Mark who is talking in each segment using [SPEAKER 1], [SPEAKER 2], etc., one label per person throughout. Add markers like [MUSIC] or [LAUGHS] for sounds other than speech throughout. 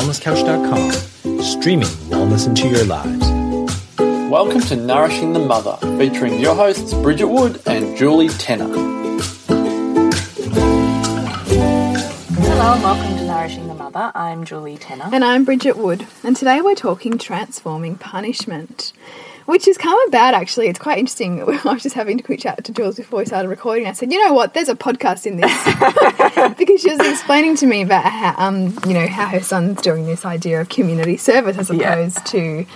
[SPEAKER 1] thewellnesscouch.com, streaming wellness into your lives.
[SPEAKER 2] Welcome to Nourishing the Mother, featuring your hosts Bridget Wood and Julie Tenner.
[SPEAKER 3] Hello and welcome to Nourishing the Mother. I'm Julie Tenner.
[SPEAKER 4] And I'm Bridget Wood, and today we're talking transforming punishment, which has come about actually. It's quite interesting. [LAUGHS] I was just having a quick chat to Jules before we started recording. I said, you know what, there's a podcast in this. [LAUGHS] because she was explaining to me about how, um, you know, how her son's doing this idea of community service as
[SPEAKER 3] Yeah.
[SPEAKER 4] opposed to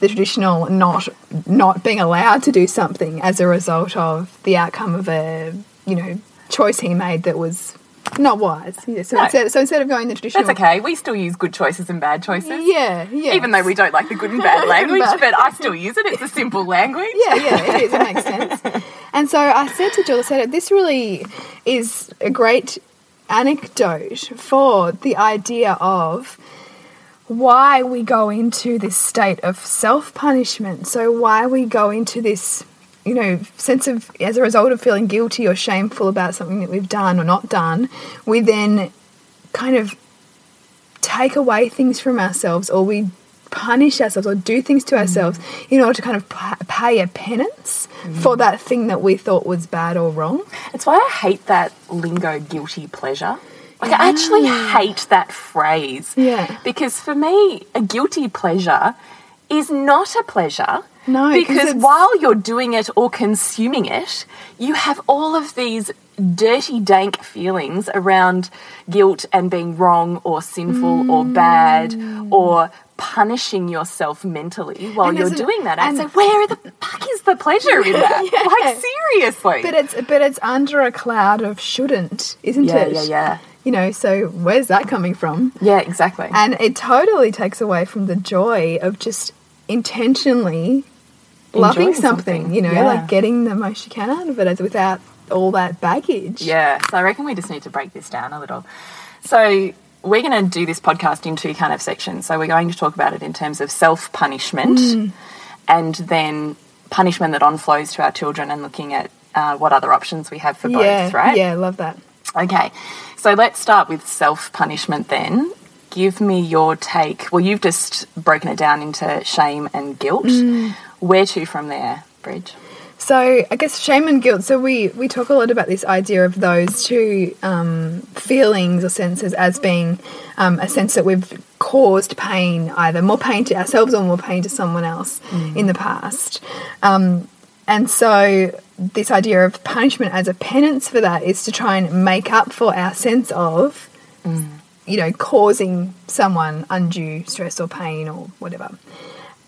[SPEAKER 4] the traditional not not being allowed to do something as a result of the outcome of a, you know, choice he made that was not wise. Yeah, so,
[SPEAKER 3] No.
[SPEAKER 4] instead, so instead of going the traditional
[SPEAKER 3] That's okay. We still use good choices and bad choices.
[SPEAKER 4] yeah, yeah.
[SPEAKER 3] Even though we don't like the good and bad [LAUGHS] language, but I still use it. It's a simple language.
[SPEAKER 4] Yeah, yeah, it is. It makes sense. And so I said to Jill, I said, this really is a great anecdote for the idea of why we go into this state of self punishment. So, why we go into this, you know, sense of, as a result of feeling guilty or shameful about something that we've done or not done, we then kind of take away things from ourselves or we punish ourselves or do things to mm. ourselves in order to kind of pay a penance mm. for that thing that we thought was bad or wrong.
[SPEAKER 3] It's why I hate that lingo guilty pleasure. Like, I actually hate that phrase.
[SPEAKER 4] Yeah.
[SPEAKER 3] Because for me, a guilty pleasure is not a pleasure.
[SPEAKER 4] No, 'cause
[SPEAKER 3] because while you're doing it or consuming it, you have all of these dirty, dank feelings around guilt and being wrong or sinful or mm. bad or punishing yourself mentally while
[SPEAKER 4] And
[SPEAKER 3] you're doing that. And,
[SPEAKER 4] and-
[SPEAKER 3] so, where the fuck is the pleasure in [LAUGHS] that?
[SPEAKER 4] Yeah.
[SPEAKER 3] Like, seriously.
[SPEAKER 4] But it's but it's under a cloud of shouldn't, isn't
[SPEAKER 3] yeah,
[SPEAKER 4] it?
[SPEAKER 3] yeah, yeah.
[SPEAKER 4] You know, so where's that coming from?
[SPEAKER 3] Yeah, exactly.
[SPEAKER 4] And it totally takes away from the joy of just intentionally loving something,
[SPEAKER 3] something,
[SPEAKER 4] you know,
[SPEAKER 3] yeah.
[SPEAKER 4] like getting the most you can out of it as without all that baggage.
[SPEAKER 3] Yeah, so I reckon we just need to break this down a little. So we're going to do this podcast in two kind of sections. So we're going to talk about it in terms of self punishment
[SPEAKER 4] Mm.
[SPEAKER 3] and then punishment that on flows to our children and looking at uh, what other options we have for
[SPEAKER 4] yeah,
[SPEAKER 3] both, right?
[SPEAKER 4] Yeah, love that.
[SPEAKER 3] Okay, so let's start with self punishment then. Give me your take. Well, you've just broken it down into shame and guilt.
[SPEAKER 4] Mm.
[SPEAKER 3] Where to from there, Bridge?
[SPEAKER 4] So I guess shame and guilt. So we we talk a lot about this idea of those two um, feelings or senses as being um, a sense that we've caused pain, either more pain to ourselves or more pain to someone else in the past. Um, and so this idea of punishment as a penance for that is to try and make up for our sense of, you know, causing someone undue stress or pain or whatever.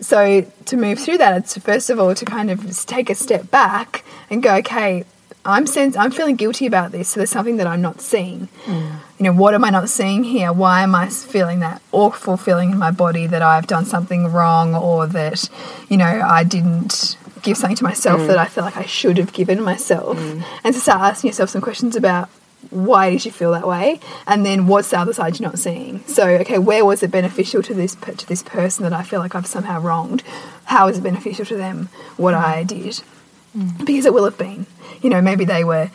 [SPEAKER 4] So to move through that, it's first of all to kind of just take a step back and go, okay, I'm sense I'm feeling guilty about this. So there's something that I'm not seeing. Mm. You know, what am I not seeing here? Why am I feeling that awful feeling in my body that I've done something wrong or that, you know, I didn't give something to myself mm. that I feel like I should have given myself. Mm. And to start asking yourself some questions about why did you feel that way? And then what's the other side you're not seeing? So okay where was it beneficial to this to this person that i feel like i've somehow wronged? How is it beneficial to them what i did? Because it will have been. You know maybe they were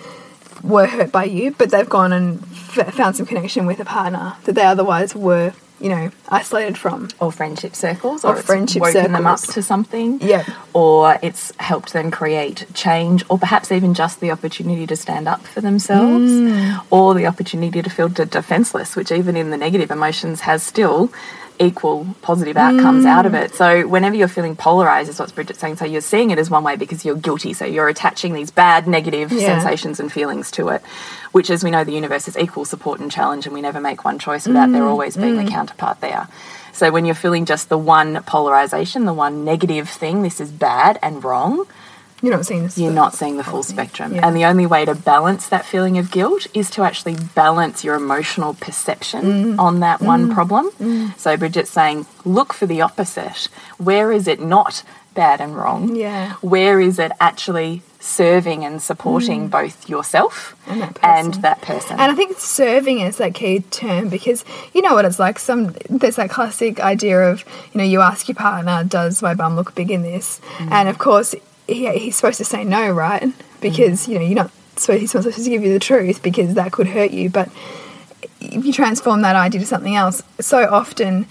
[SPEAKER 4] were hurt by you but they've gone and found some connection with a partner that they otherwise were you know isolated from
[SPEAKER 3] or friendship circles,
[SPEAKER 4] Or
[SPEAKER 3] or, it's
[SPEAKER 4] friendship
[SPEAKER 3] woken them up
[SPEAKER 4] circles.
[SPEAKER 3] to something,
[SPEAKER 4] Yeah.
[SPEAKER 3] or it's helped them create change, or perhaps even just the opportunity to stand up for themselves,
[SPEAKER 4] Mm.
[SPEAKER 3] or the opportunity to feel defenseless, which even in the negative emotions has still equal positive outcomes out
[SPEAKER 4] Mm.
[SPEAKER 3] of it. So whenever you're feeling polarized, is what Bridget's saying. So you're seeing it as one way because you're guilty. So you're attaching these bad, negative
[SPEAKER 4] Yeah.
[SPEAKER 3] sensations and feelings to it, which, as we know, the universe is equal support and challenge, and we never make one choice without
[SPEAKER 4] Mm,
[SPEAKER 3] there always being a counterpart there. So when you're feeling just the one polarization, the one negative thing, this is bad and wrong,
[SPEAKER 4] you're not seeing this
[SPEAKER 3] you're not seeing the full spectrum.
[SPEAKER 4] Yeah.
[SPEAKER 3] And the only way to balance that feeling of guilt is to actually balance your emotional perception
[SPEAKER 4] Mm.
[SPEAKER 3] on that one problem. So Bridget's saying, look for the opposite. Where is it not bad and wrong?
[SPEAKER 4] Yeah.
[SPEAKER 3] Where is it actually serving and supporting both yourself
[SPEAKER 4] Mm. And that
[SPEAKER 3] and
[SPEAKER 4] person.
[SPEAKER 3] that person?
[SPEAKER 4] And I think serving is that key term because you know what it's like. Some there's that classic idea of you know you ask your partner, does my bum look big in this? And of course he, he's supposed to say no, right? Because you know you're not supposed he's not supposed to give you the truth because that could hurt you. But if you transform that idea to something else, so often,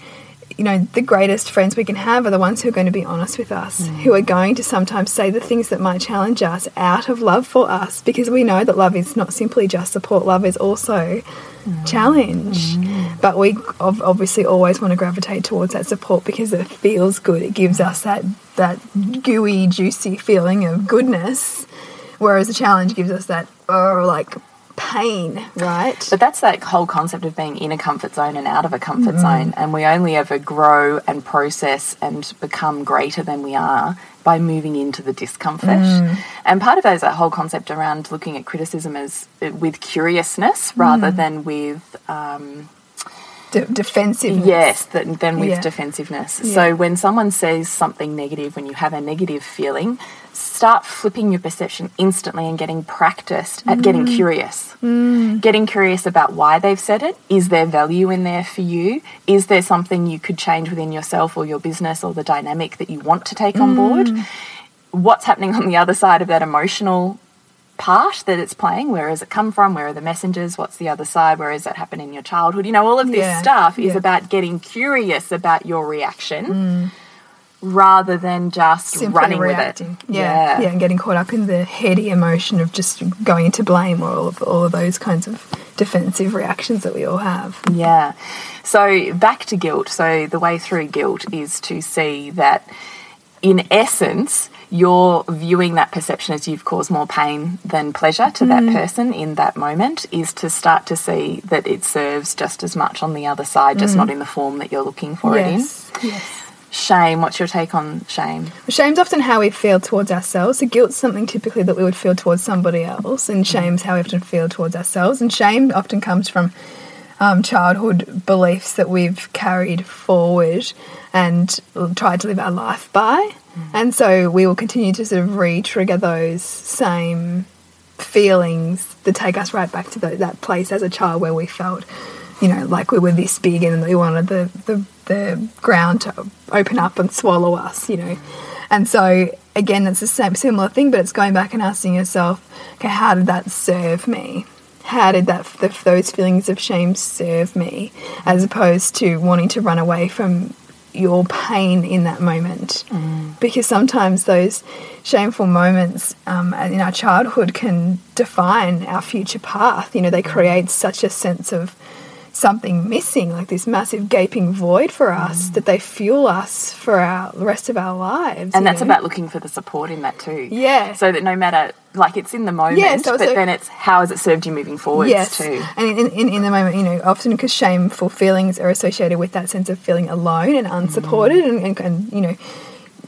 [SPEAKER 4] you know, the greatest friends we can have are the ones who are going to be honest with us, mm. who are going to sometimes say the things that might challenge us out of love for us, because we know that love is not simply just support, love is also mm. challenge. Mm. But we obviously always want to gravitate towards that support because it feels good. It gives us that that gooey, juicy feeling of goodness, whereas the challenge gives us that oh, like pain, right?
[SPEAKER 3] But that's that whole concept of being in a comfort zone and out of a comfort zone. And we only ever grow and process and become greater than we are by moving into the discomfort. And part of that is that whole concept around looking at criticism as uh, with curiousness rather than with um,
[SPEAKER 4] De- defensiveness.
[SPEAKER 3] Yes, than, than with
[SPEAKER 4] Yeah.
[SPEAKER 3] defensiveness.
[SPEAKER 4] Yeah.
[SPEAKER 3] So when someone says something negative, when you have a negative feeling, start flipping your perception instantly and getting practiced at getting
[SPEAKER 4] Mm.
[SPEAKER 3] curious. Getting curious about why they've said it. Is there value in there for you? Is there something you could change within yourself or your business or the dynamic that you want to take on board?
[SPEAKER 4] Mm.
[SPEAKER 3] What's happening on the other side of that emotional part that it's playing. Where has it come from? Where are the messengers? What's the other side? Where has that happened in your childhood? You know, all of this
[SPEAKER 4] Yeah,
[SPEAKER 3] stuff is
[SPEAKER 4] yeah. Mm.
[SPEAKER 3] about getting curious about your reaction rather than just
[SPEAKER 4] Simply
[SPEAKER 3] running
[SPEAKER 4] reacting.
[SPEAKER 3] with it.
[SPEAKER 4] Yeah, yeah, and getting caught up in the heady emotion of just going into blame or all of, all of those kinds of defensive reactions that we all have.
[SPEAKER 3] Yeah. So back to guilt. So the way through guilt is to see that in essence, you're viewing that perception as you've caused more pain than pleasure to
[SPEAKER 4] Mm.
[SPEAKER 3] that person in that moment, is to start to see that it serves just as much on the other side, just not in the form that you're looking for it in.
[SPEAKER 4] Mm. yes, yes.
[SPEAKER 3] Shame. What's your take on shame?
[SPEAKER 4] Shame's often how we feel towards ourselves. So guilt's something typically that we would feel towards somebody else, and shame's how we often feel towards ourselves. And shame often comes from um, childhood beliefs that we've carried forward and tried to live our life by. And so we will continue to sort of re-trigger those same feelings that take us right back to the, that place as a child where we felt, you know, like we were this big and we wanted the, the, the ground to open up and swallow us, you know. And so, again, it's the same similar thing, but it's going back and asking yourself, okay, how did that serve me? How did that the, those feelings of shame serve me, as opposed to wanting to run away from your pain in that moment? Because sometimes those shameful moments um, in our childhood can define our future path. You know, they create such a sense of something missing, like this massive gaping void for us, that they fuel us for our the rest of our lives.
[SPEAKER 3] And that's
[SPEAKER 4] know?
[SPEAKER 3] about looking for the support in that too.
[SPEAKER 4] Yeah.
[SPEAKER 3] So that no matter, like it's in the moment,
[SPEAKER 4] Yeah, so-
[SPEAKER 3] but
[SPEAKER 4] so-
[SPEAKER 3] then it's how has it served you moving forwards
[SPEAKER 4] yes.
[SPEAKER 3] too.
[SPEAKER 4] And in, in, in the moment, you know, often because shameful feelings are associated with that sense of feeling alone and unsupported, and, and, and, you know,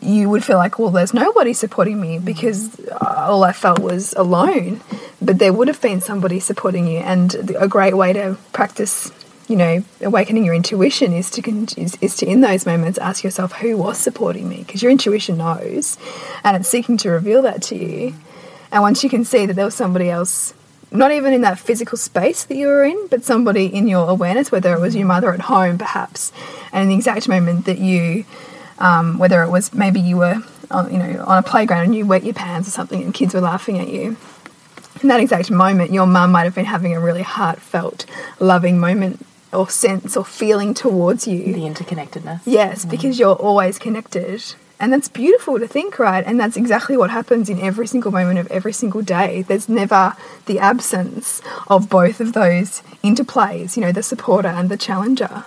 [SPEAKER 4] you would feel like, well, there's nobody supporting me because uh, all I felt was alone. But there would have been somebody supporting you, and a great way to practice, you know, awakening your intuition is to is, is to in those moments ask yourself who was supporting me because your intuition knows, and it's seeking to reveal that to you. And once you can see that there was somebody else, not even in that physical space that you were in, but somebody in your awareness, whether it was your mother at home, perhaps, and in the exact moment that you, um, whether it was maybe you were, on, you know, on a playground and you wet your pants or something, and kids were laughing at you. In that exact moment, your mum might have been having a really heartfelt, loving moment or sense or feeling towards you.
[SPEAKER 3] The interconnectedness.
[SPEAKER 4] Yes, because you're always connected. And that's beautiful to think, right? And that's exactly what happens in every single moment of every single day. There's never the absence of both of those interplays, you know, the supporter and the challenger.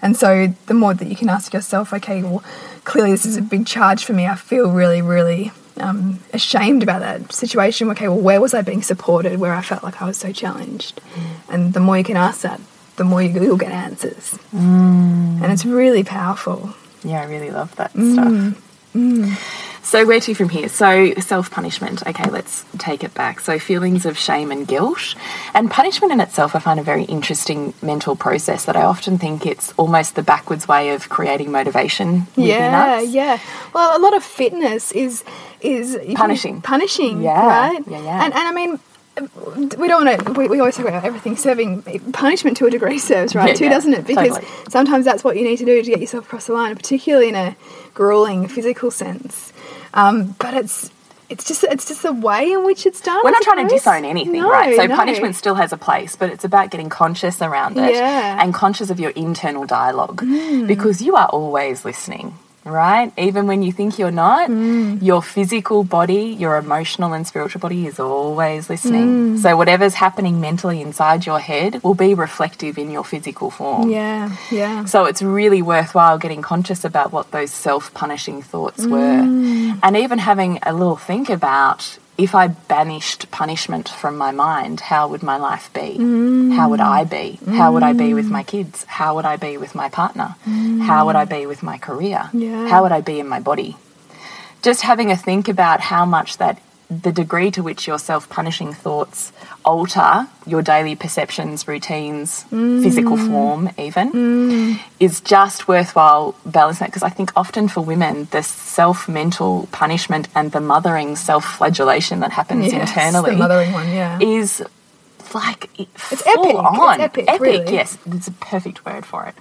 [SPEAKER 4] And so the more that you can ask yourself, okay, well, clearly this is a big charge for me. I feel really, really um, ashamed about that situation. Okay, well, where was I being supported where I felt like I was so challenged? And the more you can ask that, the more you, you'll get answers. And it's really powerful.
[SPEAKER 3] Yeah, I really love that
[SPEAKER 4] Mm.
[SPEAKER 3] stuff. So, where to from here? So, self punishment. Okay, let's take it back. So, feelings of shame and guilt. And punishment in itself, I find a very interesting mental process that I often think it's almost the backwards way of creating motivation within
[SPEAKER 4] Yeah,
[SPEAKER 3] us.
[SPEAKER 4] yeah. Well, a lot of fitness is is
[SPEAKER 3] Punishing.
[SPEAKER 4] punishing,
[SPEAKER 3] Yeah,
[SPEAKER 4] right?
[SPEAKER 3] yeah, yeah.
[SPEAKER 4] And and I mean. We don't want to. We, we always talk about everything serving punishment to a degree serves right [LAUGHS]
[SPEAKER 3] Yeah,
[SPEAKER 4] too,
[SPEAKER 3] yeah,
[SPEAKER 4] doesn't it? Because
[SPEAKER 3] totally.
[SPEAKER 4] sometimes that's what you need to do to get yourself across the line, particularly in a grueling physical sense. Um, but it's it's just it's just the way in which it's done.
[SPEAKER 3] We're not trying to disown anything,
[SPEAKER 4] No,
[SPEAKER 3] right? So
[SPEAKER 4] no.
[SPEAKER 3] punishment still has a place, but it's about getting conscious around it
[SPEAKER 4] Yeah.
[SPEAKER 3] and conscious of your internal dialogue
[SPEAKER 4] Mm.
[SPEAKER 3] because you are always listening. Right? Even when you think you're not,
[SPEAKER 4] Mm.
[SPEAKER 3] your physical body, your emotional and spiritual body is always
[SPEAKER 4] Mm.
[SPEAKER 3] listening. So, whatever's happening mentally inside your head will be reflective in your physical form.
[SPEAKER 4] Yeah, yeah.
[SPEAKER 3] So it's really worthwhile getting conscious about what those self punishing thoughts were. And even having a little think about if I banished punishment from my mind, how would my life be? Mm. How would I be? How would I be with my mm. kids? How would I be with my partner? How would I be with my career?
[SPEAKER 4] Yeah.
[SPEAKER 3] How would I be in my body? Just having a think about how much that the degree to which your self punishing thoughts alter your daily perceptions, routines, physical form, even, is just worthwhile balancing that. because I think often for women, the self mental punishment and the mothering self flagellation that happens
[SPEAKER 4] Yes,
[SPEAKER 3] internally
[SPEAKER 4] the mothering one, yeah.
[SPEAKER 3] is like
[SPEAKER 4] It's
[SPEAKER 3] full
[SPEAKER 4] epic. It's
[SPEAKER 3] on.
[SPEAKER 4] epic, really.
[SPEAKER 3] yes. It's a perfect word for it.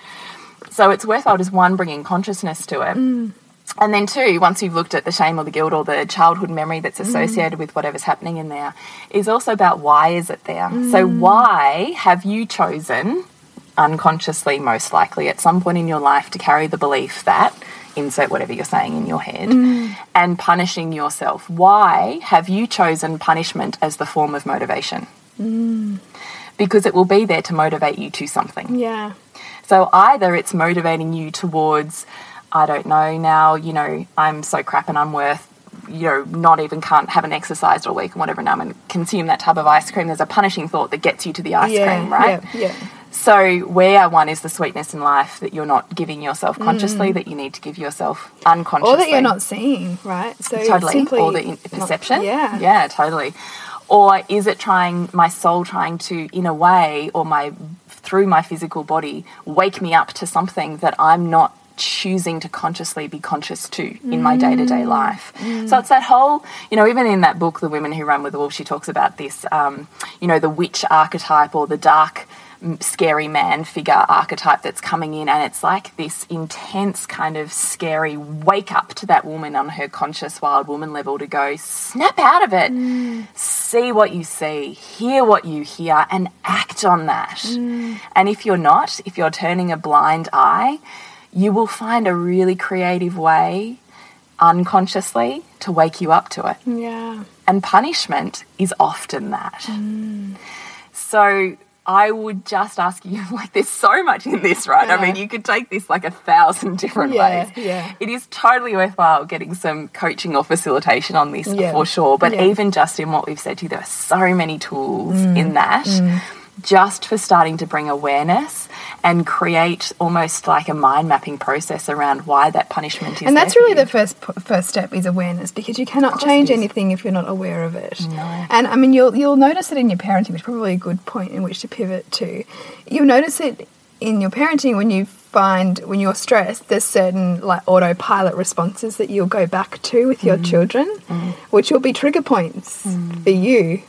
[SPEAKER 3] So it's worthwhile just one, bringing consciousness to it.
[SPEAKER 4] Mm.
[SPEAKER 3] And then two, once you've looked at the shame or the guilt or the childhood memory that's
[SPEAKER 4] Mm.
[SPEAKER 3] associated with whatever's happening in there, is also about why is it there? So
[SPEAKER 4] Mm.
[SPEAKER 3] why have you chosen, unconsciously most likely, at some point in your life to carry the belief that insert whatever you're saying in your head
[SPEAKER 4] Mm.
[SPEAKER 3] and punishing yourself? Why have you chosen punishment as the form of motivation?
[SPEAKER 4] Mm.
[SPEAKER 3] Because it will be there to motivate you to something.
[SPEAKER 4] Yeah.
[SPEAKER 3] So either it's motivating you towards, I don't know, now, you know, I'm so crap and I'm worth, you know, not even can't haven't exercised all week and whatever, and I'm going to consume that tub of ice cream. There's a punishing thought that gets you to the ice
[SPEAKER 4] yeah,
[SPEAKER 3] cream, right?
[SPEAKER 4] Yeah, yeah.
[SPEAKER 3] So where I one is the sweetness in life that you're not giving yourself consciously, mm. that you need to give yourself unconsciously.
[SPEAKER 4] Or that you're not seeing, right? So
[SPEAKER 3] totally or the in-
[SPEAKER 4] not-
[SPEAKER 3] perception
[SPEAKER 4] yeah.
[SPEAKER 3] yeah totally or is it trying my soul trying to in a way or my through my physical body wake me up to something that i'm not choosing to consciously be conscious to in my mm. day-to-day life. Mm. So it's that whole you know even in that book the women who run with the wolves she talks about this um, you know the witch archetype or the dark scary man figure archetype that's coming in and it's like this intense kind of scary wake up to that woman on her conscious wild woman level to go snap out of it. Mm. See what you see hear what you hear and act on that. And if you're not if you're turning a blind eye you will find a really creative way unconsciously to wake you up to it
[SPEAKER 4] Yeah.
[SPEAKER 3] and punishment is often that. So I would just ask you [LAUGHS] like, there's so much in this, right? I mean, you could take this like a thousand [LAUGHS] different
[SPEAKER 4] Yeah,
[SPEAKER 3] ways.
[SPEAKER 4] yeah.
[SPEAKER 3] It is totally worthwhile getting some coaching or facilitation on this
[SPEAKER 4] Yeah.
[SPEAKER 3] for sure. But
[SPEAKER 4] Yeah.
[SPEAKER 3] even just in what we've said to you, there are so many tools
[SPEAKER 4] Mm.
[SPEAKER 3] in that. Just for starting to bring awareness and create almost like a mind mapping process around why that punishment is.
[SPEAKER 4] And that's really the first first step is awareness because you cannot change anything if you're not aware of it.
[SPEAKER 3] No.
[SPEAKER 4] And I mean, you'll you'll notice it in your parenting, which is probably a good point in which to pivot to. You'll notice it in your parenting when you find when you're stressed. There's certain like autopilot responses that you'll go back to with
[SPEAKER 3] Mm.
[SPEAKER 4] your children, which will be trigger points for you.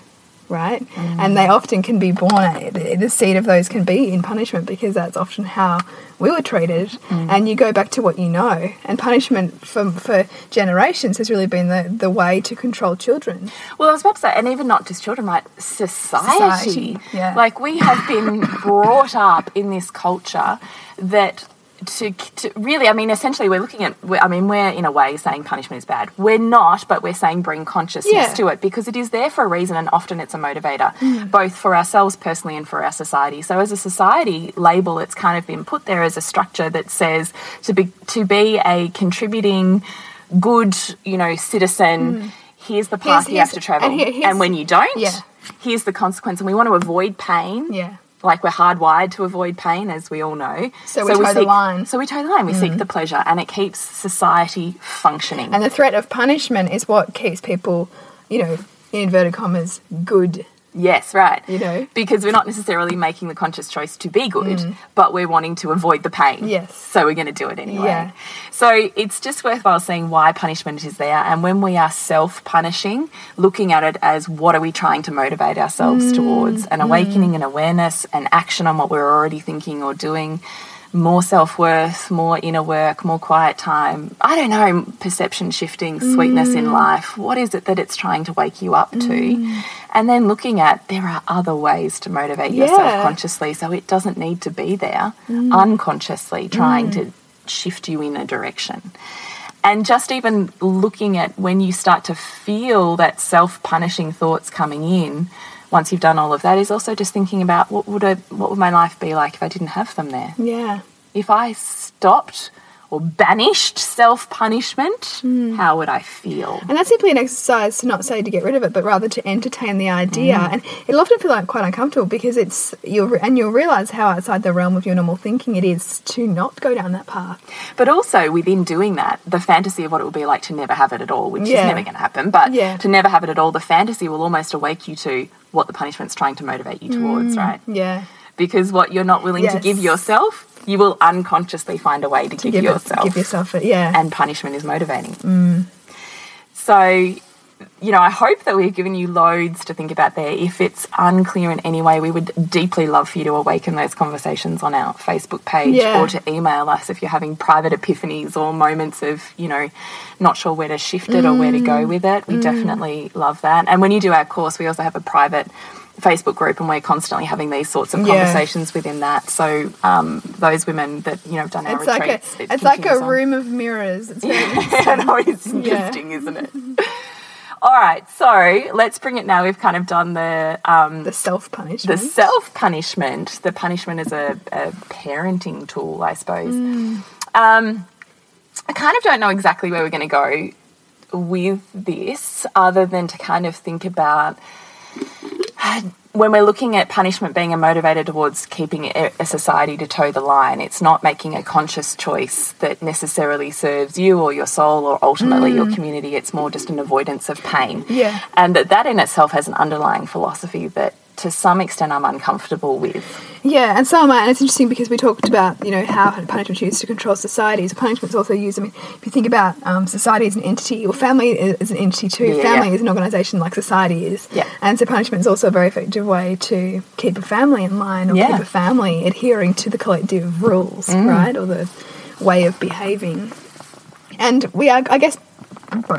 [SPEAKER 4] Right, mm. and they often can be born. The seed of those can be in punishment because that's often how we were treated. Mm. And you go back to what you know. And punishment for for generations has really been the the way to control children.
[SPEAKER 3] Well, I was about to say, and even not just children, right? Society.
[SPEAKER 4] Society, yeah.
[SPEAKER 3] Like we have been brought up in this culture that to, to really, I mean, essentially, we're looking at. we're- I mean, we're in a way saying punishment is bad. We're not, but we're saying bring consciousness
[SPEAKER 4] Yeah.
[SPEAKER 3] to it because it is there for a reason, and often it's a motivator,
[SPEAKER 4] Mm.
[SPEAKER 3] both for ourselves personally and for our society. So, as a society label, it's kind of been put there as a structure that says to be to be a contributing, good, you know, citizen. Here's the path you have
[SPEAKER 4] Mm.
[SPEAKER 3] to travel,
[SPEAKER 4] and here-
[SPEAKER 3] and when you don't,
[SPEAKER 4] Yeah.
[SPEAKER 3] here's the consequence. And we want to avoid pain.
[SPEAKER 4] Yeah.
[SPEAKER 3] Like we're hardwired to avoid pain, as we all know.
[SPEAKER 4] So we toe the
[SPEAKER 3] seek-
[SPEAKER 4] line. Mm.
[SPEAKER 3] So we toe the line. We seek the pleasure, and it keeps society functioning.
[SPEAKER 4] And the threat of punishment is what keeps people, you know, in inverted commas, good.
[SPEAKER 3] Yes, right.
[SPEAKER 4] You know?
[SPEAKER 3] because we're not necessarily making the conscious choice to be good, but we're wanting to avoid the pain.
[SPEAKER 4] Mm. Yes.
[SPEAKER 3] So we're going to do it anyway.
[SPEAKER 4] Yeah.
[SPEAKER 3] So it's just worthwhile seeing why punishment is there, and when we are self-punishing, looking at it as what are we trying to motivate ourselves
[SPEAKER 4] Mm.
[SPEAKER 3] towards, an awakening, an awareness, an action on what we're already thinking or doing. More self worth, more inner work, more quiet time. I don't know, perception shifting, sweetness
[SPEAKER 4] Mm.
[SPEAKER 3] in life. What is it that it's trying to wake you up to? And then looking at there are other ways to motivate
[SPEAKER 4] Yeah.
[SPEAKER 3] yourself consciously, so it doesn't need to be there
[SPEAKER 4] Mm.
[SPEAKER 3] unconsciously trying to shift you in a direction. And just even looking at when you start to feel that self punishing thoughts coming in, once you've done all of that, is also just thinking about what would I, what would my life be like if I didn't have them there?
[SPEAKER 4] Yeah.
[SPEAKER 3] If I stopped or banished self punishment,
[SPEAKER 4] Hmm.
[SPEAKER 3] how would I feel?
[SPEAKER 4] And that's simply an exercise to not say to get rid of it, but rather to entertain the idea.
[SPEAKER 3] Mm.
[SPEAKER 4] And it'll often feel like quite uncomfortable because it's you'll and you'll realize how outside the realm of your normal thinking it is to not go down that path.
[SPEAKER 3] But also within doing that, the fantasy of what it would be like to never have it at all, which
[SPEAKER 4] Yeah.
[SPEAKER 3] is never going to happen, but
[SPEAKER 4] Yeah.
[SPEAKER 3] to never have it at all, the fantasy will almost awake you to what the punishment's trying to motivate you towards, right?
[SPEAKER 4] Yeah.
[SPEAKER 3] Because what you're not willing to give yourself, you will unconsciously find a way to, give,
[SPEAKER 4] Give, it,
[SPEAKER 3] yourself.
[SPEAKER 4] give yourself it. Yeah.
[SPEAKER 3] and punishment is motivating. Mm. So, you know, I hope that we've given you loads to think about there. If it's unclear in any way, we would deeply love for you to awaken those conversations on our Facebook page
[SPEAKER 4] Yeah.
[SPEAKER 3] or to email us if you're having private epiphanies or moments of, you know, not sure where to shift it or where to go mm. with it. We mm. definitely love that. And when you do our course, we also have a private Facebook group and we're constantly having these sorts of
[SPEAKER 4] Yeah.
[SPEAKER 3] conversations within that. So um, those women that, you know, have done our
[SPEAKER 4] it's like a
[SPEAKER 3] retreats. it
[SPEAKER 4] it's like a
[SPEAKER 3] on.
[SPEAKER 4] room of mirrors. It's very [LAUGHS]
[SPEAKER 3] I know it's interesting, isn't it? [LAUGHS] All right, so let's bring it now. We've kind of done the um,
[SPEAKER 4] the self punishment, the
[SPEAKER 3] self punishment, the punishment as a, a parenting tool, I suppose. Um, I kind of don't know exactly where we're going to go with this, other than to kind of think about [SIGHS] when we're looking at punishment being a motivator towards keeping a society to toe the line, it's not making a conscious choice that necessarily serves you or your soul or ultimately your mm. community. It's more just an avoidance of pain.
[SPEAKER 4] Yeah.
[SPEAKER 3] And that, that in itself has an underlying philosophy that to some extent I'm uncomfortable with.
[SPEAKER 4] Yeah, and so am I. And it's interesting because we talked about, you know, how punishment is used to control societies. Punishment's also used, I mean, if you think about um, society as an entity, or family is an entity too.
[SPEAKER 3] Yeah,
[SPEAKER 4] family
[SPEAKER 3] yeah.
[SPEAKER 4] is an organisation like society is.
[SPEAKER 3] Yeah.
[SPEAKER 4] And so punishment is also a very effective way to keep a family in line or
[SPEAKER 3] Yeah.
[SPEAKER 4] keep a family adhering to the collective rules,
[SPEAKER 3] Mm.
[SPEAKER 4] right? Or the way of behaving. And we are, I guess,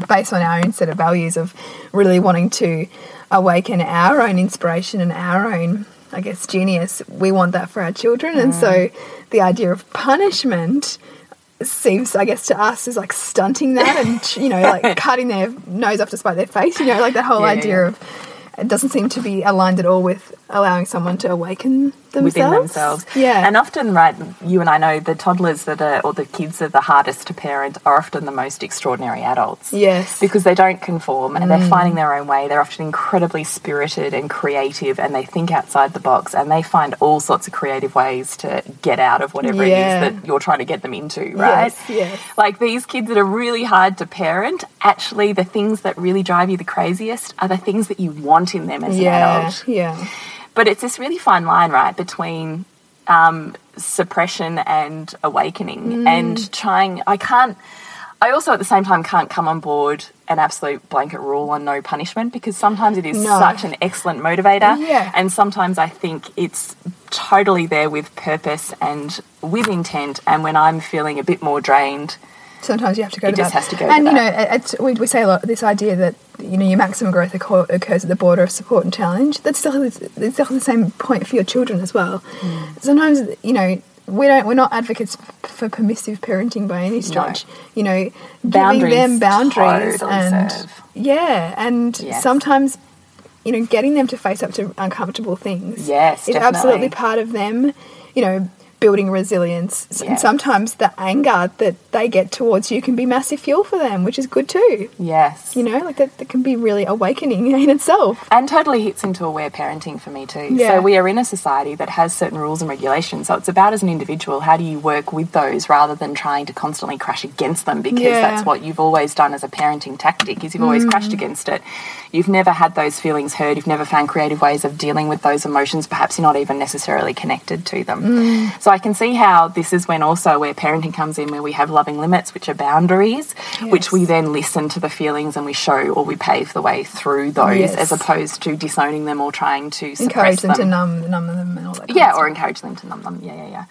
[SPEAKER 4] based on our own set of values of really wanting to awaken our own inspiration and our own, I guess, genius, we want that for our children. And so mm. the idea of punishment seems, I guess, to us is like stunting that and, you know, like [LAUGHS] cutting their nose off to spite their face, you know, like that whole
[SPEAKER 3] Yeah,
[SPEAKER 4] idea
[SPEAKER 3] yeah.
[SPEAKER 4] of it doesn't seem to be aligned at all with allowing someone to awaken themselves.
[SPEAKER 3] within themselves.
[SPEAKER 4] Yeah.
[SPEAKER 3] And often, right, you and I know the toddlers that are, or the kids that are the hardest to parent are often the most extraordinary adults.
[SPEAKER 4] Yes.
[SPEAKER 3] Because they don't conform and
[SPEAKER 4] Mm.
[SPEAKER 3] they're finding their own way. They're often incredibly spirited and creative and they think outside the box and they find all sorts of creative ways to get out of whatever
[SPEAKER 4] Yeah.
[SPEAKER 3] it is that you're trying to get them into, right?
[SPEAKER 4] Yes, yes.
[SPEAKER 3] Like these kids that are really hard to parent, actually, the things that really drive you the craziest are the things that you want in them as an
[SPEAKER 4] yeah.
[SPEAKER 3] adult.
[SPEAKER 4] Yeah.
[SPEAKER 3] But it's this really fine line, right, between um, suppression and awakening
[SPEAKER 4] Mm.
[SPEAKER 3] and trying. I can't. I also at the same time can't come on board an absolute blanket rule on no punishment because sometimes it is
[SPEAKER 4] No.
[SPEAKER 3] such an excellent motivator.
[SPEAKER 4] Yeah.
[SPEAKER 3] And sometimes I think it's totally there with purpose and with intent. And when I'm feeling a bit more drained,
[SPEAKER 4] Sometimes you have to go
[SPEAKER 3] It
[SPEAKER 4] to
[SPEAKER 3] just
[SPEAKER 4] that.
[SPEAKER 3] has to go to
[SPEAKER 4] And you know,
[SPEAKER 3] that.
[SPEAKER 4] we, we say a lot this idea that you know your maximum growth occur, occurs at the border of support and challenge. That's still it's still the same point for your children as well.
[SPEAKER 3] Hmm.
[SPEAKER 4] Sometimes you know we don't we're not advocates for permissive parenting by any stretch. You know,
[SPEAKER 3] Boundaries
[SPEAKER 4] giving them boundaries
[SPEAKER 3] totally
[SPEAKER 4] and
[SPEAKER 3] serve.
[SPEAKER 4] yeah, and
[SPEAKER 3] Yes.
[SPEAKER 4] sometimes you know getting them to face up to uncomfortable things.
[SPEAKER 3] Yes,
[SPEAKER 4] is absolutely part of them. You know. Building resilience,
[SPEAKER 3] Yeah.
[SPEAKER 4] and sometimes the anger that they get towards you can be massive fuel for them, which is good too.
[SPEAKER 3] yes.
[SPEAKER 4] You know, like that, that can be really awakening [LAUGHS] in itself.
[SPEAKER 3] and totally hits into aware parenting for me too.
[SPEAKER 4] Yeah.
[SPEAKER 3] So we are in a society that has certain rules and regulations. So it's about as an individual, how do you work with those rather than trying to constantly crash against them because
[SPEAKER 4] Yeah.
[SPEAKER 3] that's what you've always done as a parenting tactic is you've always crashed mm. against it. You've never had those feelings heard, you've never found creative ways of dealing with those emotions, perhaps you're not even necessarily connected to them. Mm. So I can see how this is when also where parenting comes in where we have loving limits, which are boundaries, which we then listen to the feelings and we show or we pave the way through those
[SPEAKER 4] Yes.
[SPEAKER 3] as opposed to disowning them or trying to suppress
[SPEAKER 4] Encourage them,
[SPEAKER 3] them.
[SPEAKER 4] to numb, numb them and all that. kind
[SPEAKER 3] yeah, or encourage them to numb them. Yeah, yeah, yeah.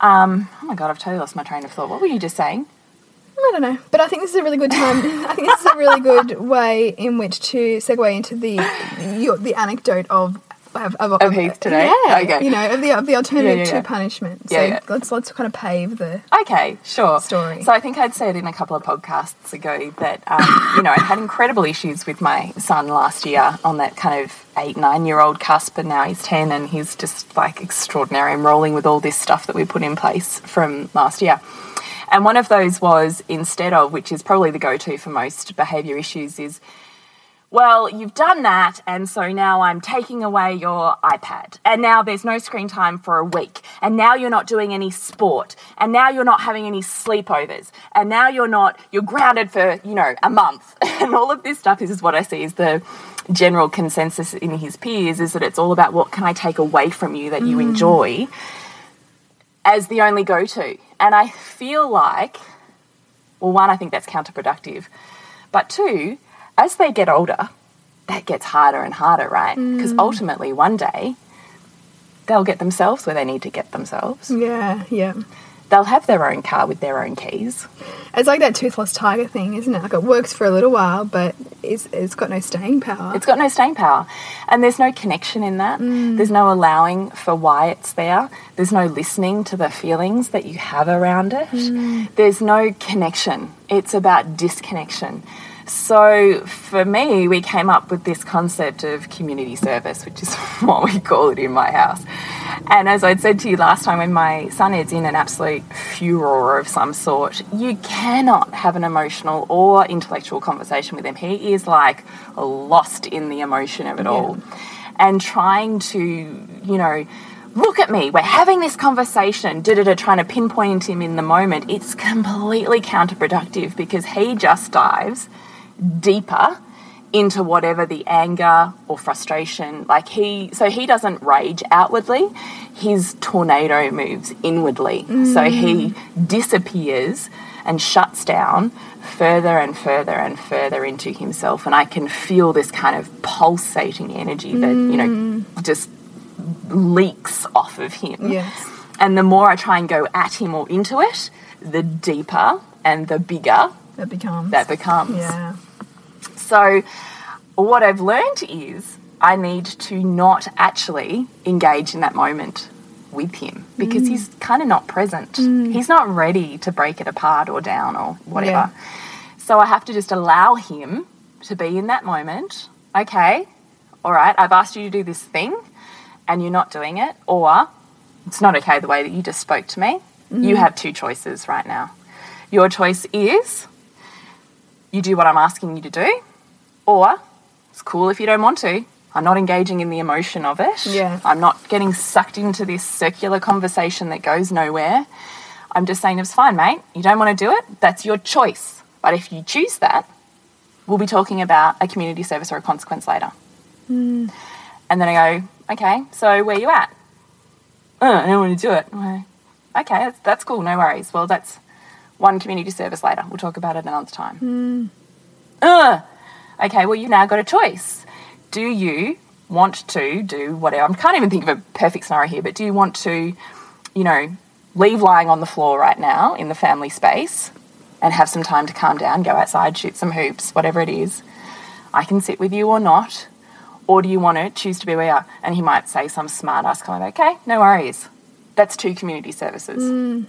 [SPEAKER 3] Um, oh my god, I've totally lost my train of thought. What were you just saying?
[SPEAKER 4] I don't know, but I think this is a really good time. [LAUGHS] I think this is a really good way in which to segue into the your, the anecdote of of, of,
[SPEAKER 3] Of Heath today?
[SPEAKER 4] Yeah,
[SPEAKER 3] Okay.
[SPEAKER 4] you know, of the of the alternative
[SPEAKER 3] Yeah, yeah,
[SPEAKER 4] to punishment. So let's let's kind of pave the
[SPEAKER 3] Okay, sure.
[SPEAKER 4] Story.
[SPEAKER 3] So I think I'd said in a couple of podcasts ago that um, you know I had incredible issues with my son last year on that kind of eight nine year old cusp, and now he's ten, and he's just like extraordinary and rolling with all this stuff that we put in place from last year. And one of those was instead of, which is probably the go to for most behaviour issues, is well, you've done that, and so now I'm taking away your iPad. And now there's no screen time for a week. And now you're not doing any sport. And now you're not having any sleepovers. And now you're not, you're grounded for, you know, a month. [LAUGHS] And all of this stuff is what I see is the general consensus in his peers is that it's all about what can I take away from you that you mm. enjoy as the only go to. And I feel like, well, one, I think that's counterproductive. But two, as they get older, that gets harder and harder, right? Because mm. ultimately, one day, they'll get themselves where they need to get themselves.
[SPEAKER 4] yeah yeah.
[SPEAKER 3] They'll have their own car with their own keys.
[SPEAKER 4] It's like that toothless tiger thing, isn't it? Like it works for a little while, but it's it's got no staying power.
[SPEAKER 3] It's got no staying power. And there's no connection in that. Mm. There's no allowing for why it's there. There's no listening to the feelings that you have around it. Mm. There's no connection. It's about disconnection. So for me, we came up with this concept of community service, which is [LAUGHS] what we call it in my house. And as I'd said to you last time, when my son is in an absolute furor of some sort, you cannot have an emotional or intellectual conversation with him. He is like lost in the emotion of it all. And trying to, you know, look at me, we're having this conversation, da da da, trying to pinpoint him in the moment, it's completely counterproductive because he just dives deeper into whatever the anger or frustration like he so he doesn't rage outwardly. His tornado moves inwardly. So mm. he disappears and shuts down further and further and further into himself. And i can feel this kind of pulsating energy that you know mm. just leaks off of him.
[SPEAKER 4] Yes.
[SPEAKER 3] and the more i try and go at him or into it the deeper and the bigger
[SPEAKER 4] that becomes.
[SPEAKER 3] that becomes.
[SPEAKER 4] Yeah.
[SPEAKER 3] So, what I've learned is I need to not actually engage in that moment with him because mm. he's kind of not present. Mm. He's not ready to break it apart or down or whatever. So, I have to just allow him to be in that moment. Okay, all right, I've asked you to do this thing and you're not doing it, or it's not okay the way that you just spoke to me. You mm. have two choices right now. Your choice is you do what I'm asking you to do, or it's cool if you don't want to. I'm not engaging in the emotion of it.
[SPEAKER 4] Yeah.
[SPEAKER 3] I'm not getting sucked into this circular conversation that goes nowhere. I'm just saying it's fine, mate. You don't want to do it. That's your choice. But if you choose that, we'll be talking about a community service or a consequence later. Hmm. And then I go, okay, so where you at? Oh, I don't want to do it. Okay, that's, that's cool. No worries. Well, that's one community service later. We'll talk about it another time. Ugh. Okay, well, you've now got a choice. Do you want to do whatever? I can't even think of a perfect scenario here, but do you want to, you know, leave lying on the floor right now in the family space and have some time to calm down, go outside, shoot some hoops, whatever it is? I can sit with you or not. Or do you want to choose to be where you are? And he might say some smart ass comment, okay, no worries. That's two community services. Hmm.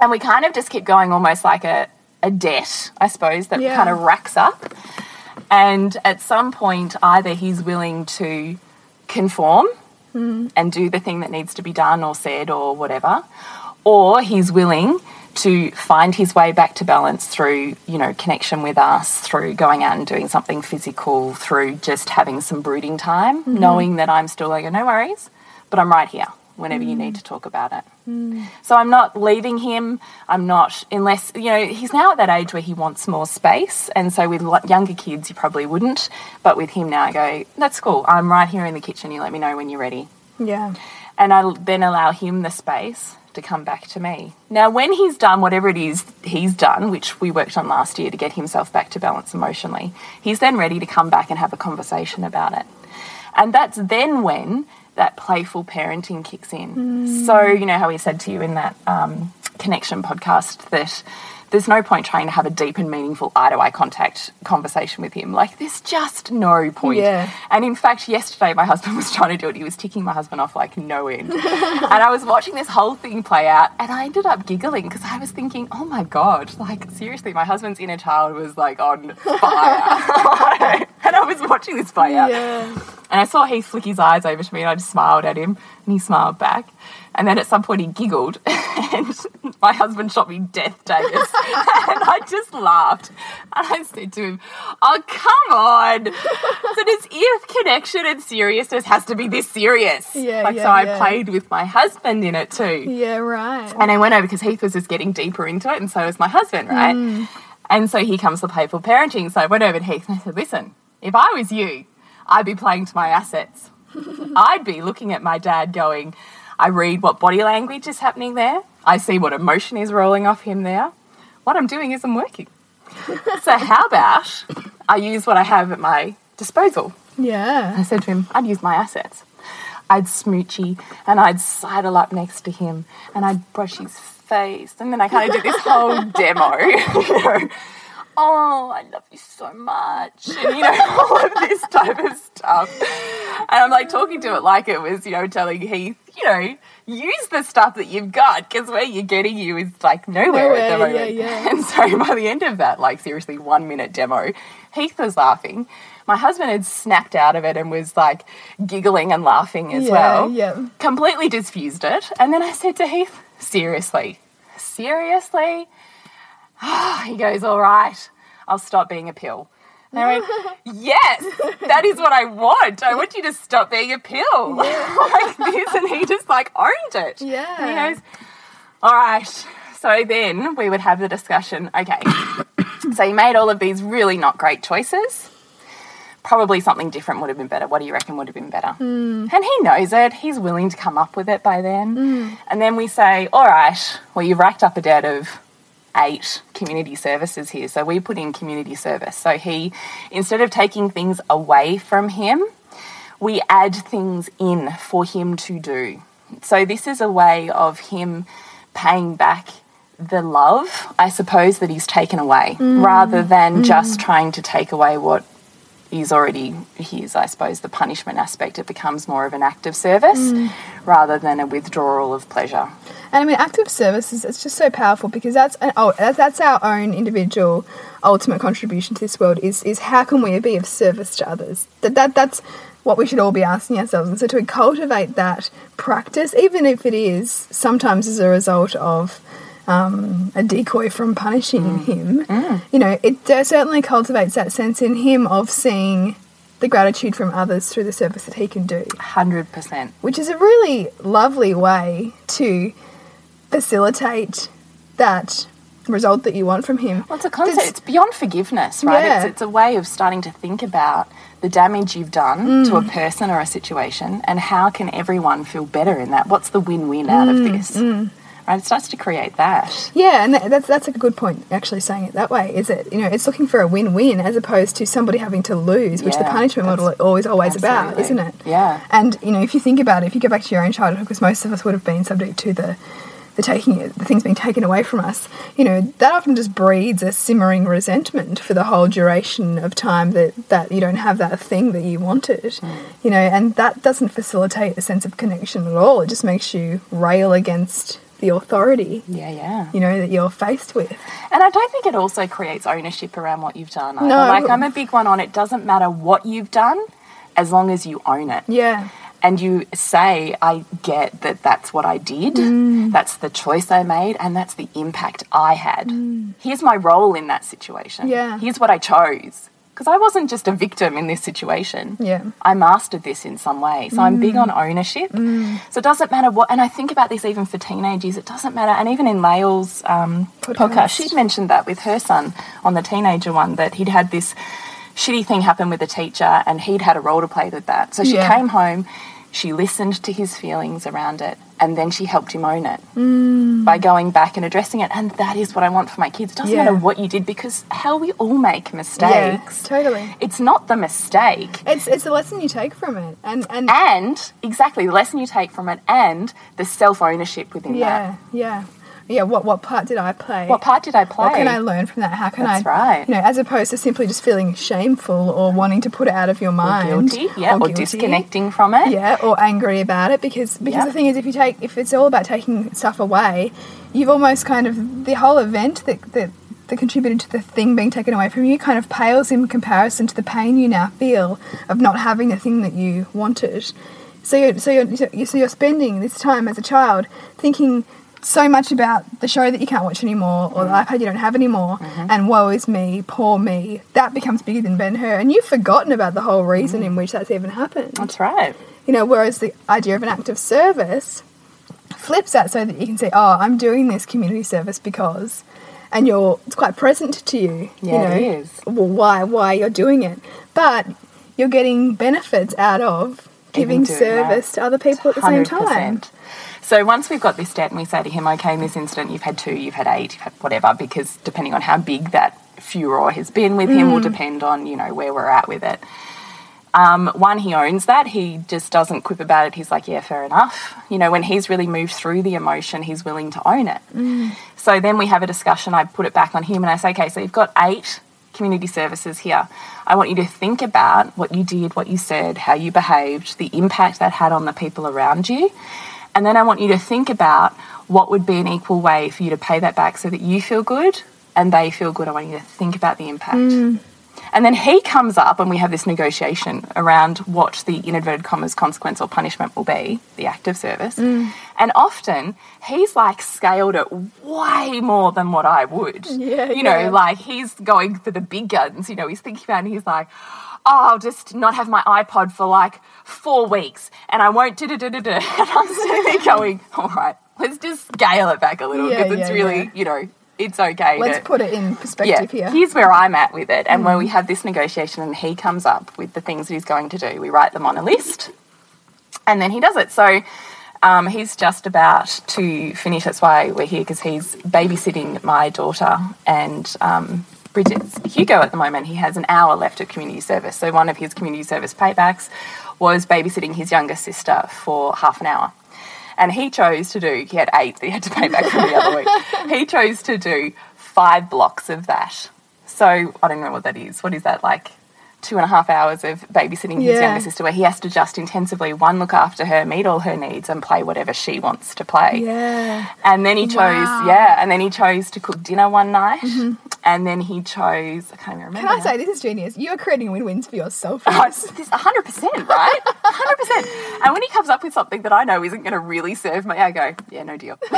[SPEAKER 3] And we kind of just keep going almost like a, a debt, I suppose, that
[SPEAKER 4] Yeah.
[SPEAKER 3] kind of racks up. And at some point, either he's willing to conform hmm. and do the thing that needs to be done or said or whatever, or he's willing to find his way back to balance through, you know, connection with us, through going out and doing something physical, through just having some brooding time, hmm. knowing that I'm still like, no worries, but I'm right here whenever you need mm. to talk about it. Mm. So I'm not leaving him. I'm not, unless, you know, he's now at that age where he wants more space. And so with younger kids, you probably wouldn't. But with him now, I go, that's cool. I'm right here in the kitchen. You let me know when you're ready.
[SPEAKER 4] Yeah.
[SPEAKER 3] And I then allow him the space to come back to me. Now, when he's done whatever it is he's done, which we worked on last year to get himself back to balance emotionally, he's then ready to come back and have a conversation about it. And that's then when that playful parenting kicks in. So, you know how we said to you in that um, connection podcast that there's no point trying to have a deep and meaningful eye to eye contact conversation with him. Like, there's just no point.
[SPEAKER 4] Yeah.
[SPEAKER 3] And in fact, yesterday my [LAUGHS] husband was trying to do it. He was ticking my husband off like no end. and I was watching this whole thing play out and I ended up giggling because I was thinking, oh my God, like seriously, my husband's inner child was like on fire. [LAUGHS] and I was watching this play out.
[SPEAKER 4] Yeah.
[SPEAKER 3] And I saw Heath flick his eyes over to me and I just smiled at him and he smiled back. And then at some point he giggled [LAUGHS] and my husband shot me death daggers. [LAUGHS] and I just laughed. And I said to him, Oh, come on. so this if connection and seriousness has to be this serious.
[SPEAKER 4] Yeah,
[SPEAKER 3] like
[SPEAKER 4] yeah,
[SPEAKER 3] so I
[SPEAKER 4] yeah.
[SPEAKER 3] played with my husband in it too.
[SPEAKER 4] Yeah, right.
[SPEAKER 3] And I went over because Heath was just getting deeper into it, and so was my husband, right?
[SPEAKER 4] Mm.
[SPEAKER 3] And so here comes the playful parenting. So I went over to Heath and I said, Listen, if I was you, I'd be playing to my assets. [LAUGHS] I'd be looking at my dad going, I read what body language is happening there. I see what emotion is rolling off him there. What I'm doing isn't working. [LAUGHS] so how about I use what I have at my disposal?
[SPEAKER 4] Yeah.
[SPEAKER 3] I said to him, I'd use my assets. I'd smoochy and I'd sidle up next to him and I'd brush his face. And then I kind of did this whole [LAUGHS] demo. [LAUGHS] you know, oh, I love you so much. And, you know, [LAUGHS] all of this type of stuff. And I'm like talking to it like it was, you know, telling Heath, you know, use the stuff that you've got because where you're getting you is like nowhere, at the
[SPEAKER 4] Nowhere,
[SPEAKER 3] moment.
[SPEAKER 4] yeah, yeah. [LAUGHS]
[SPEAKER 3] And so by the end of that, like seriously, one minute demo, Heath was laughing. My husband had snapped out of it and was like giggling and laughing as
[SPEAKER 4] Yeah,
[SPEAKER 3] well.
[SPEAKER 4] yeah.
[SPEAKER 3] Completely diffused it. And then I said to Heath, seriously, seriously? [GASPS] he goes, all right, I'll stop being a pill. And I went, [LAUGHS] yes, that is what I want. I want you to stop being a pill. [LAUGHS] like this. And he just like owned it.
[SPEAKER 4] Yeah.
[SPEAKER 3] And he goes, all right. So then we would have the discussion. Okay. [COUGHS] so you made all of these really not great choices. Probably something different would have been better. What do you reckon would have been better? Hmm. And he knows it. He's willing to come up with it by then. Hmm. And then we say, all right, well, you've racked up a debt of eight community services here. So we put in community service. So he, instead of taking things away from him, we add things in for him to do. So this is a way of him paying back the love, I suppose, that he's taken away, mm. rather than just mm. trying to take away what is already his, I suppose, the punishment aspect. It becomes more of an act of service mm. rather than a withdrawal of pleasure.
[SPEAKER 4] And I mean, active services, it's just so powerful because that's an, oh, that's our own individual ultimate contribution to this world is is how can we be of service to others? That, that That's what we should all be asking ourselves. And so to cultivate that practice, even if it is sometimes as a result of um, a decoy from punishing mm. him, mm. you know, it certainly cultivates that sense in him of seeing the gratitude from others through the service that he can do
[SPEAKER 3] Hundred percent.
[SPEAKER 4] which is a really lovely way to facilitate that result that you want from him.
[SPEAKER 3] Well, it's a concept.
[SPEAKER 4] There's-
[SPEAKER 3] It's beyond forgiveness, right?
[SPEAKER 4] Yeah.
[SPEAKER 3] It's, it's a way of starting to think about the damage you've done to a mm. person or a situation, and how can everyone feel better in that? What's the win-win out of this? Right? It starts to create that.
[SPEAKER 4] Yeah, and that's that's a good point. Actually, saying it that way is it you know it's looking for a win-win as opposed to somebody having to lose, which the punishment model
[SPEAKER 3] is
[SPEAKER 4] always always about, isn't it?
[SPEAKER 3] Yeah.
[SPEAKER 4] And you know if you think about it, if you go back to your own childhood, because most of us would have been subject to the the taking the things being taken away from us, you know that often just breeds a simmering resentment for the whole duration of time that that you don't have that thing that you wanted, hmm. you know, and that doesn't facilitate a sense of connection at all. It just makes you rail against the authority
[SPEAKER 3] Yeah, yeah.
[SPEAKER 4] you know that you're faced with.
[SPEAKER 3] And I don't think it also creates ownership around what you've done. Either.
[SPEAKER 4] No.
[SPEAKER 3] Like I'm a big one on it doesn't matter what you've done as long as you own it.
[SPEAKER 4] Yeah.
[SPEAKER 3] And you say, I get that that's what I did,
[SPEAKER 4] Mm.
[SPEAKER 3] that's the choice I made, and that's the impact I had. Here's my role in that situation.
[SPEAKER 4] Mm. Yeah.
[SPEAKER 3] Here's what I chose. Because I wasn't just a victim in this situation.
[SPEAKER 4] Yeah. Mm.
[SPEAKER 3] I mastered this in some way. So I'm big on ownership. So it doesn't matter what, and I think about this even for teenagers, it doesn't matter. And even in Lael's um,
[SPEAKER 4] Podcast.
[SPEAKER 3] podcast, she'd mentioned that with her son on the teenager one, that he'd had this shitty thing happen with a teacher and he'd had a role to play with that. So she
[SPEAKER 4] Yeah.
[SPEAKER 3] came home, she listened to his feelings around it, and then she helped him own it
[SPEAKER 4] Mm.
[SPEAKER 3] by going back and addressing it. And that is what I want for my kids. It doesn't
[SPEAKER 4] Yeah.
[SPEAKER 3] matter what you did because hell, we all make mistakes.
[SPEAKER 4] totally.
[SPEAKER 3] It's not the mistake.
[SPEAKER 4] It's it's a lesson you take from it, and and
[SPEAKER 3] And exactly the lesson you take from it and the self ownership within that.
[SPEAKER 4] yeah, yeah, yeah. What what part did I play?
[SPEAKER 3] What part did I play?
[SPEAKER 4] What can I learn from that? How can
[SPEAKER 3] That's
[SPEAKER 4] I,
[SPEAKER 3] right.
[SPEAKER 4] you know, as opposed to simply just feeling shameful or wanting to put it out of your
[SPEAKER 3] Or
[SPEAKER 4] mind,
[SPEAKER 3] guilty, yeah, or,
[SPEAKER 4] guilty.
[SPEAKER 3] disconnecting from it.
[SPEAKER 4] yeah, or angry about it because because
[SPEAKER 3] Yep.
[SPEAKER 4] the thing is, if you take if it's all about taking stuff away, you've almost kind of the whole event that that that contributed to the thing being taken away from you kind of pales in comparison to the pain you now feel of not having the thing that you wanted. So you're so you're- so you're spending this time as a child thinking so much about the show that you can't watch anymore or the iPad you don't have anymore and woe is me, poor me. That becomes bigger than Ben Hur and you've forgotten about the whole reason in which that's even happened.
[SPEAKER 3] That's right.
[SPEAKER 4] You know, whereas the idea of an act of service flips that so that you can say, "Oh, I'm doing this community service because," and you're it's quite present to you.
[SPEAKER 3] Yeah,
[SPEAKER 4] you know,
[SPEAKER 3] it is.
[SPEAKER 4] Well, why why you're doing it, but you're getting benefits out of giving service
[SPEAKER 3] that.
[SPEAKER 4] to other people at the same time.
[SPEAKER 3] 100%. So once we've got this debt and we say to him, okay, in this incident, you've had two, you've had eight, you've had whatever, because depending on how big that furor has been with him will
[SPEAKER 4] Mm.
[SPEAKER 3] depend on, you know, where we're at with it. Um, one, he owns that. He just doesn't quip about it. He's like, yeah, fair enough. You know, when he's really moved through the emotion, he's willing to own it. So then we have a discussion. I put it back on him and I say, okay, so you've got eight community services here. I want you to think about what you did, what you said, how you behaved, the impact that had on the people around you. And then I want you to think about what would be an equal way for you to pay that back so that you feel good and they feel good. I want you to think about the impact. Mm. And then he comes up and we have this negotiation around what the in inverted commas consequence or punishment will be, the act of service. Mm. And often he's like scaled it way more than what I would.
[SPEAKER 4] Yeah,
[SPEAKER 3] you know,
[SPEAKER 4] yeah.
[SPEAKER 3] like he's going for the big guns. You know, he's thinking about it and he's like, oh, I'll just not have my iPod for like four weeks and I won't da da da da da. And I'm sitting there going, all right, let's just scale it back a little
[SPEAKER 4] Yeah,
[SPEAKER 3] because it's really,
[SPEAKER 4] yeah.
[SPEAKER 3] you know, it's okay.
[SPEAKER 4] Let's
[SPEAKER 3] to,
[SPEAKER 4] put it in
[SPEAKER 3] yeah,
[SPEAKER 4] perspective here.
[SPEAKER 3] here's where I'm at with it, and where we have this negotiation, and he comes up with the things that he's going to do. We write them on a list, and then he does it. So um, he's just about to finish. That's why we're here because he's babysitting my daughter and. Um, Bridget's Hugo at the moment. He has an hour left of community service. So, one of his community service paybacks was babysitting his younger sister for half an hour. And he chose to do, he had eight that he had to pay back from the other week. He chose to do five blocks of that. So I don't know what that is. What is that like? Two and a half hours of babysitting his
[SPEAKER 4] Yeah.
[SPEAKER 3] younger sister, where he has to just intensively one look after her, meet all her needs, and play whatever she wants to play.
[SPEAKER 4] yeah.
[SPEAKER 3] And then he chose,
[SPEAKER 4] Wow.
[SPEAKER 3] Yeah, and then he chose to cook dinner one night, mm-hmm. and then he chose. I can't even remember.
[SPEAKER 4] Can I
[SPEAKER 3] now.
[SPEAKER 4] say this is genius? You are creating win-wins for yourself.
[SPEAKER 3] Oh, it's this 100%, right? 100%. And when he comes up with something that I know isn't going to really serve me, I go, yeah, no deal. [LAUGHS]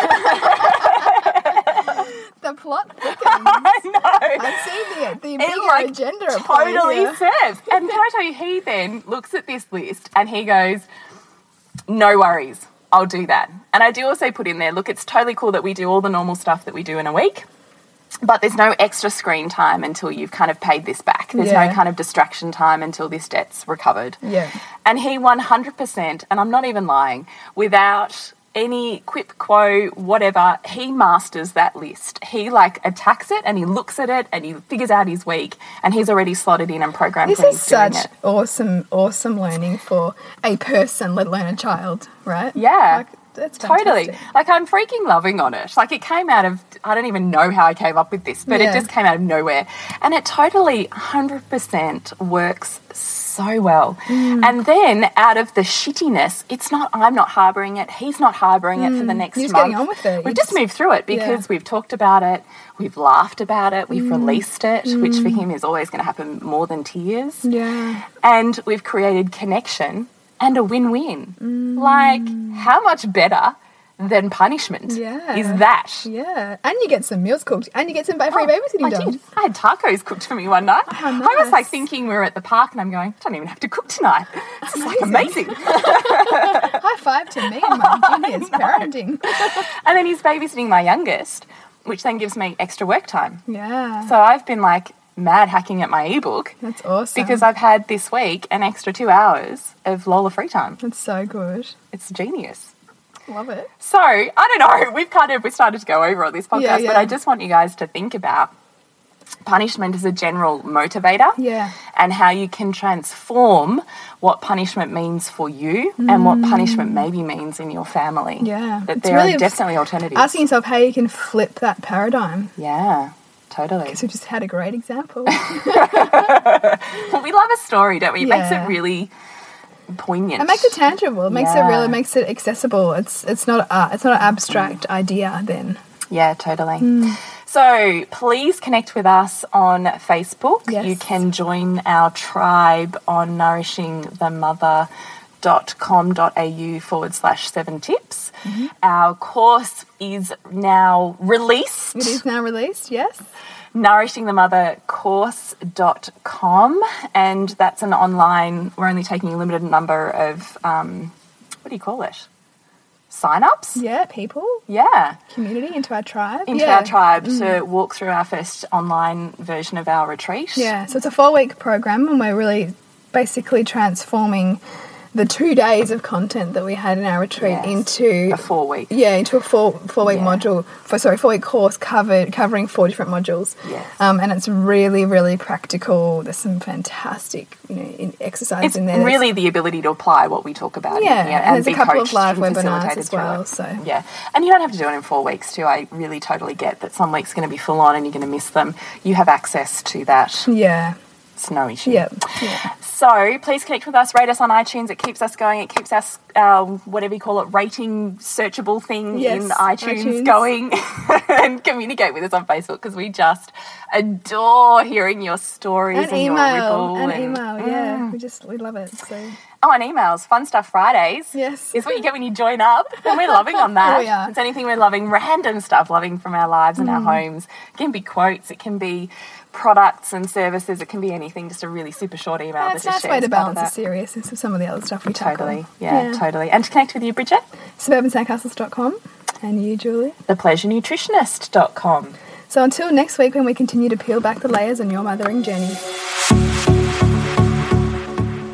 [SPEAKER 4] the plot [LAUGHS] thickens.
[SPEAKER 3] I know.
[SPEAKER 4] I see the, the
[SPEAKER 3] It, like,
[SPEAKER 4] agenda
[SPEAKER 3] totally serves. And can I tell you, he then looks at this list and he goes, no worries, I'll do that. And I do also put in there, look, it's totally cool that we do all the normal stuff that we do in a week. But there's no extra screen time until you've kind of paid this back. There's
[SPEAKER 4] Yeah.
[SPEAKER 3] no kind of distraction time until this debt's recovered.
[SPEAKER 4] Yeah.
[SPEAKER 3] And he 100%, and I'm not even lying, without any quip quo, whatever, he masters that list. He like attacks it and he looks at it and he figures out his week and he's already slotted in and programmed
[SPEAKER 4] This is
[SPEAKER 3] he's
[SPEAKER 4] such awesome, awesome learning for a person, let alone a child, right?
[SPEAKER 3] Yeah.
[SPEAKER 4] Like, that's
[SPEAKER 3] Totally.
[SPEAKER 4] fantastic.
[SPEAKER 3] Like I'm freaking loving on it. Like it came out of I don't even know how I came up with this, but
[SPEAKER 4] Yeah.
[SPEAKER 3] it just came out of nowhere. And it totally 100% works so well.
[SPEAKER 4] Mm.
[SPEAKER 3] And then out of the shittiness, it's not I'm not harboring it, he's not harboring it for the next
[SPEAKER 4] You're Mm.
[SPEAKER 3] month.
[SPEAKER 4] getting on with it.
[SPEAKER 3] We've just
[SPEAKER 4] just-
[SPEAKER 3] moved through it because
[SPEAKER 4] Yeah.
[SPEAKER 3] we've talked about it, we've laughed about it,
[SPEAKER 4] Mm.
[SPEAKER 3] we've released it, which for him is always going to happen more than tears
[SPEAKER 4] Yeah.
[SPEAKER 3] and we've created connection and a win-win.
[SPEAKER 4] Mm.
[SPEAKER 3] Like, how much better than punishment
[SPEAKER 4] Yeah.
[SPEAKER 3] is that?
[SPEAKER 4] Yeah. And you get some meals cooked and you get some free
[SPEAKER 3] Oh,
[SPEAKER 4] babysitting
[SPEAKER 3] I
[SPEAKER 4] done.
[SPEAKER 3] did. I had tacos cooked for me one night.
[SPEAKER 4] How
[SPEAKER 3] I was like thinking we were at the park, and I'm going, I don't even have to cook tonight. [LAUGHS] This is like
[SPEAKER 4] Amazing.
[SPEAKER 3] amazing. [LAUGHS]
[SPEAKER 4] High five to me and my [LAUGHS] genius parenting.
[SPEAKER 3] and then he's babysitting my youngest, which then gives me extra work time.
[SPEAKER 4] Yeah.
[SPEAKER 3] So I've been like mad hacking at my ebook
[SPEAKER 4] That's awesome.
[SPEAKER 3] because I've had this week an extra two hours of Lola free time.
[SPEAKER 4] That's so good.
[SPEAKER 3] It's genius.
[SPEAKER 4] Love it.
[SPEAKER 3] So I don't know. We've kind of we started to go over on this podcast,
[SPEAKER 4] Yeah,
[SPEAKER 3] but. I just want you guys to think about punishment as a general motivator.
[SPEAKER 4] Yeah.
[SPEAKER 3] And how you can transform what punishment means for you and what punishment maybe means in your family.
[SPEAKER 4] Mm. Yeah.
[SPEAKER 3] That there
[SPEAKER 4] really
[SPEAKER 3] are definitely alternatives.
[SPEAKER 4] Asking yourself how you can flip that paradigm.
[SPEAKER 3] yeah. Totally.
[SPEAKER 4] Because we just had a great example. [LAUGHS]
[SPEAKER 3] Well, we love a story, don't we? It makes it really poignant.
[SPEAKER 4] It makes it tangible. It makes it
[SPEAKER 3] Yeah.
[SPEAKER 4] really makes it accessible. It's it's not uh, it's not an abstract idea then.
[SPEAKER 3] Yeah, totally.
[SPEAKER 4] Hmm.
[SPEAKER 3] So please connect with us on Facebook.
[SPEAKER 4] Yes.
[SPEAKER 3] You can join our tribe on nourishingthemother.com.au forward slash seven tips.
[SPEAKER 4] Mm-hmm.
[SPEAKER 3] Our course is now released.
[SPEAKER 4] It is now released. Yes.
[SPEAKER 3] nourishingthemothercourse.com and that's an online we're only taking a limited number of um, what do you call it sign-ups
[SPEAKER 4] Yeah. People,
[SPEAKER 3] yeah
[SPEAKER 4] community into our tribe.
[SPEAKER 3] into
[SPEAKER 4] yeah.
[SPEAKER 3] our tribe to walk through our first online version of our retreat
[SPEAKER 4] Yeah. So it's a four week program, and we're really basically transforming the two days of content that we had in our retreat
[SPEAKER 3] Yes.
[SPEAKER 4] into
[SPEAKER 3] a four week
[SPEAKER 4] Yeah, into a four four week
[SPEAKER 3] Yeah.
[SPEAKER 4] module for sorry four week course covered covering four different modules.
[SPEAKER 3] Yes.
[SPEAKER 4] Um, and it's really really practical. There's some fantastic you know in exercise
[SPEAKER 3] it's
[SPEAKER 4] in there. There's-
[SPEAKER 3] really the ability to apply what we talk about in
[SPEAKER 4] Yeah,
[SPEAKER 3] here
[SPEAKER 4] and there's a couple of live
[SPEAKER 3] and
[SPEAKER 4] webinars as well, so-
[SPEAKER 3] yeah and you don't have to do it in four weeks too i really totally get that some weeks going to be full on and you're going to miss them you have access to that
[SPEAKER 4] yeah
[SPEAKER 3] no issue
[SPEAKER 4] yeah.
[SPEAKER 3] So please connect with us, rate us on iTunes. It keeps us going. It keeps us, uh, whatever you call it, rating searchable thing
[SPEAKER 4] Yes,
[SPEAKER 3] in iTunes,
[SPEAKER 4] iTunes.
[SPEAKER 3] going. [LAUGHS] and communicate with us on Facebook because we just adore hearing your stories
[SPEAKER 4] An
[SPEAKER 3] and your
[SPEAKER 4] email,
[SPEAKER 3] ripple.
[SPEAKER 4] an
[SPEAKER 3] and-
[SPEAKER 4] email, yeah. We just we love it. So
[SPEAKER 3] Oh, and emails. Fun Stuff Fridays.
[SPEAKER 4] Yes.
[SPEAKER 3] Is what you get when you join up. And we're loving on [LAUGHS] that.
[SPEAKER 4] We are.
[SPEAKER 3] It's anything we're loving, random stuff, loving from our lives and our
[SPEAKER 4] Mm.
[SPEAKER 3] homes. It can be quotes, it can be products and services, it can be anything, just a really super short email.
[SPEAKER 4] yeah, it's a nice way to balance the seriousness of some of the other stuff we tackle.
[SPEAKER 3] Totally. Yeah, totally. And to connect with you, Bridget,
[SPEAKER 4] Suburbansandcastles.com and you, Julie.
[SPEAKER 3] thepleasurenutritionist.com.
[SPEAKER 4] So until next week when we continue to peel back the layers on your mothering journey.